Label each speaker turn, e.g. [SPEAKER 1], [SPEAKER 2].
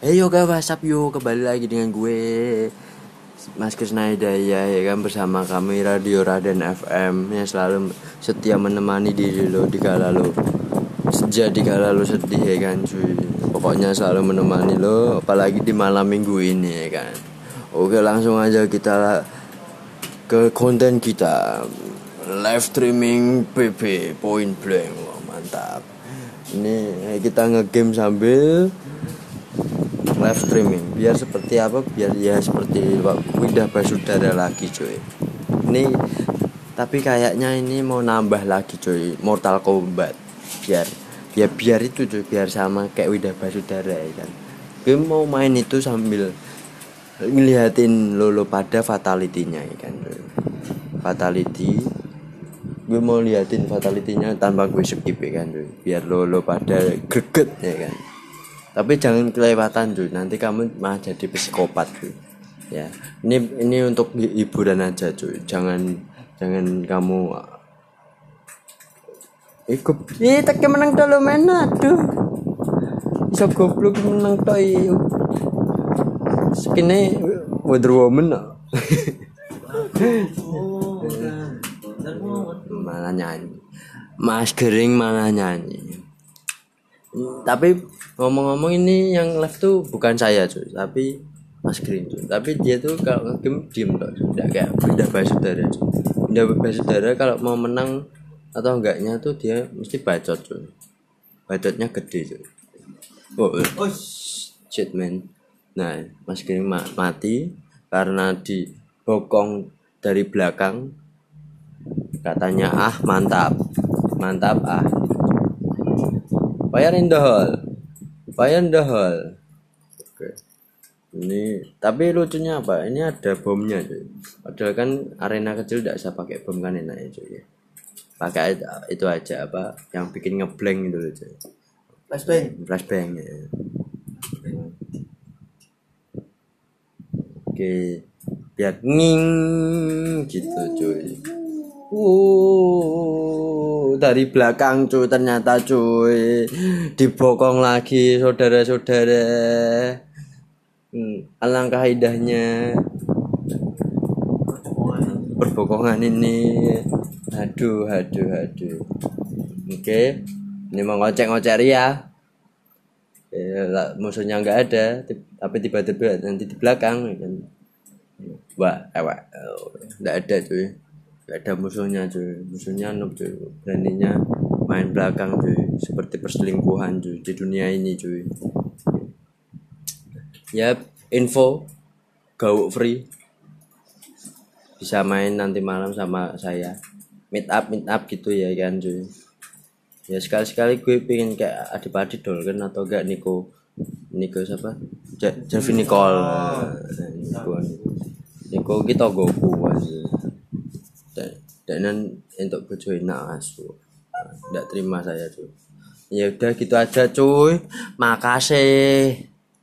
[SPEAKER 1] Hey yo guys, WhatsApp yo kembali lagi dengan gue Mas Krisna Hidayah ya kan bersama kami Radio Raden FM yang selalu setia menemani diri lo di kala lo sejak di kala lo sedih ya kan cuy. Pokoknya selalu menemani lo apalagi di malam minggu ini ya kan. Oke langsung aja kita ke konten kita. Live streaming PP point blank Wah, mantap. Ini kita ngegame sambil live streaming. Biar seperti apa? Biar ya seperti Windah Basudara lagi cuy. Ini tapi kayaknya ini mau nambah lagi cuy. Mortal Kombat. Biar ya biar itu cuy. Biar sama kayak Windah Basudara ya kan. Gue mau main itu sambil ngeliatin lolo pada fatality-nya ya kan fatality. Gue mau liatin fatality-nya tanpa gue skip ya kan biar lolo pada greget ya kan tapi jangan kelewatan cuy nanti kamu mah jadi psikopat cuy ya. Ini ini untuk hiburan aja cuy jangan jangan kamu ikut ih tak menang dulu mana tuh bisa goblok menang tuh skinnya Wonder Woman malah nyanyi. Mas Gering malah nyanyi tapi ngomong-ngomong ini yang left tuh bukan saya cuy. Tapi Mas Green cuy. Tapi dia tuh kalau game diem tuh tidak kayak beda basudara cuy. Beda basudara kalau mau menang atau enggaknya tuh dia mesti bacot cuy. Bacotnya gede cuy. Oh, oh shit man. Nah Mas Green ma mati karena dibokong dari belakang. Katanya ah mantap. Mantap ah Fire in the hall. Fire in the hall. Oke. Ini tapi lucunya apa? Ini ada bomnya cuy. Padahal kan arena kecil tidak usah pakai bom kan enak ya cuy. Pakai itu aja apa yang bikin ngeblank itu loh cuy.
[SPEAKER 2] Flashbang.
[SPEAKER 1] Flashbang ya. Oke. Biar nging gitu cuy. Uh, dari belakang cuy ternyata cuy dibokong lagi saudara-saudara. Hmm, alangkah indahnya perbokongan ini. Aduh, aduh, aduh. Oke, ini mau ngocek-ngocek ya. Ya, musuhnya nggak ada, tapi tiba-tiba nanti di belakang kan. Wah, ewek, nggak ada cuy gak ada musuhnya cuy. Musuhnya noob cuy. Beraninya main belakang cuy. Seperti perselingkuhan cuy di dunia ini cuy. Ya info. Gauk free. Bisa main nanti malam sama saya. Meet up meet up gitu ya kan cuy. Ya sekali sekali gue pengen kayak adik-adik dol kan atau enggak Niko Niko siapa? Javi Nicole. Niko Niko kita goku aja dan untuk bojo enak asu tidak terima saya cuy ya udah gitu aja cuy. Makasih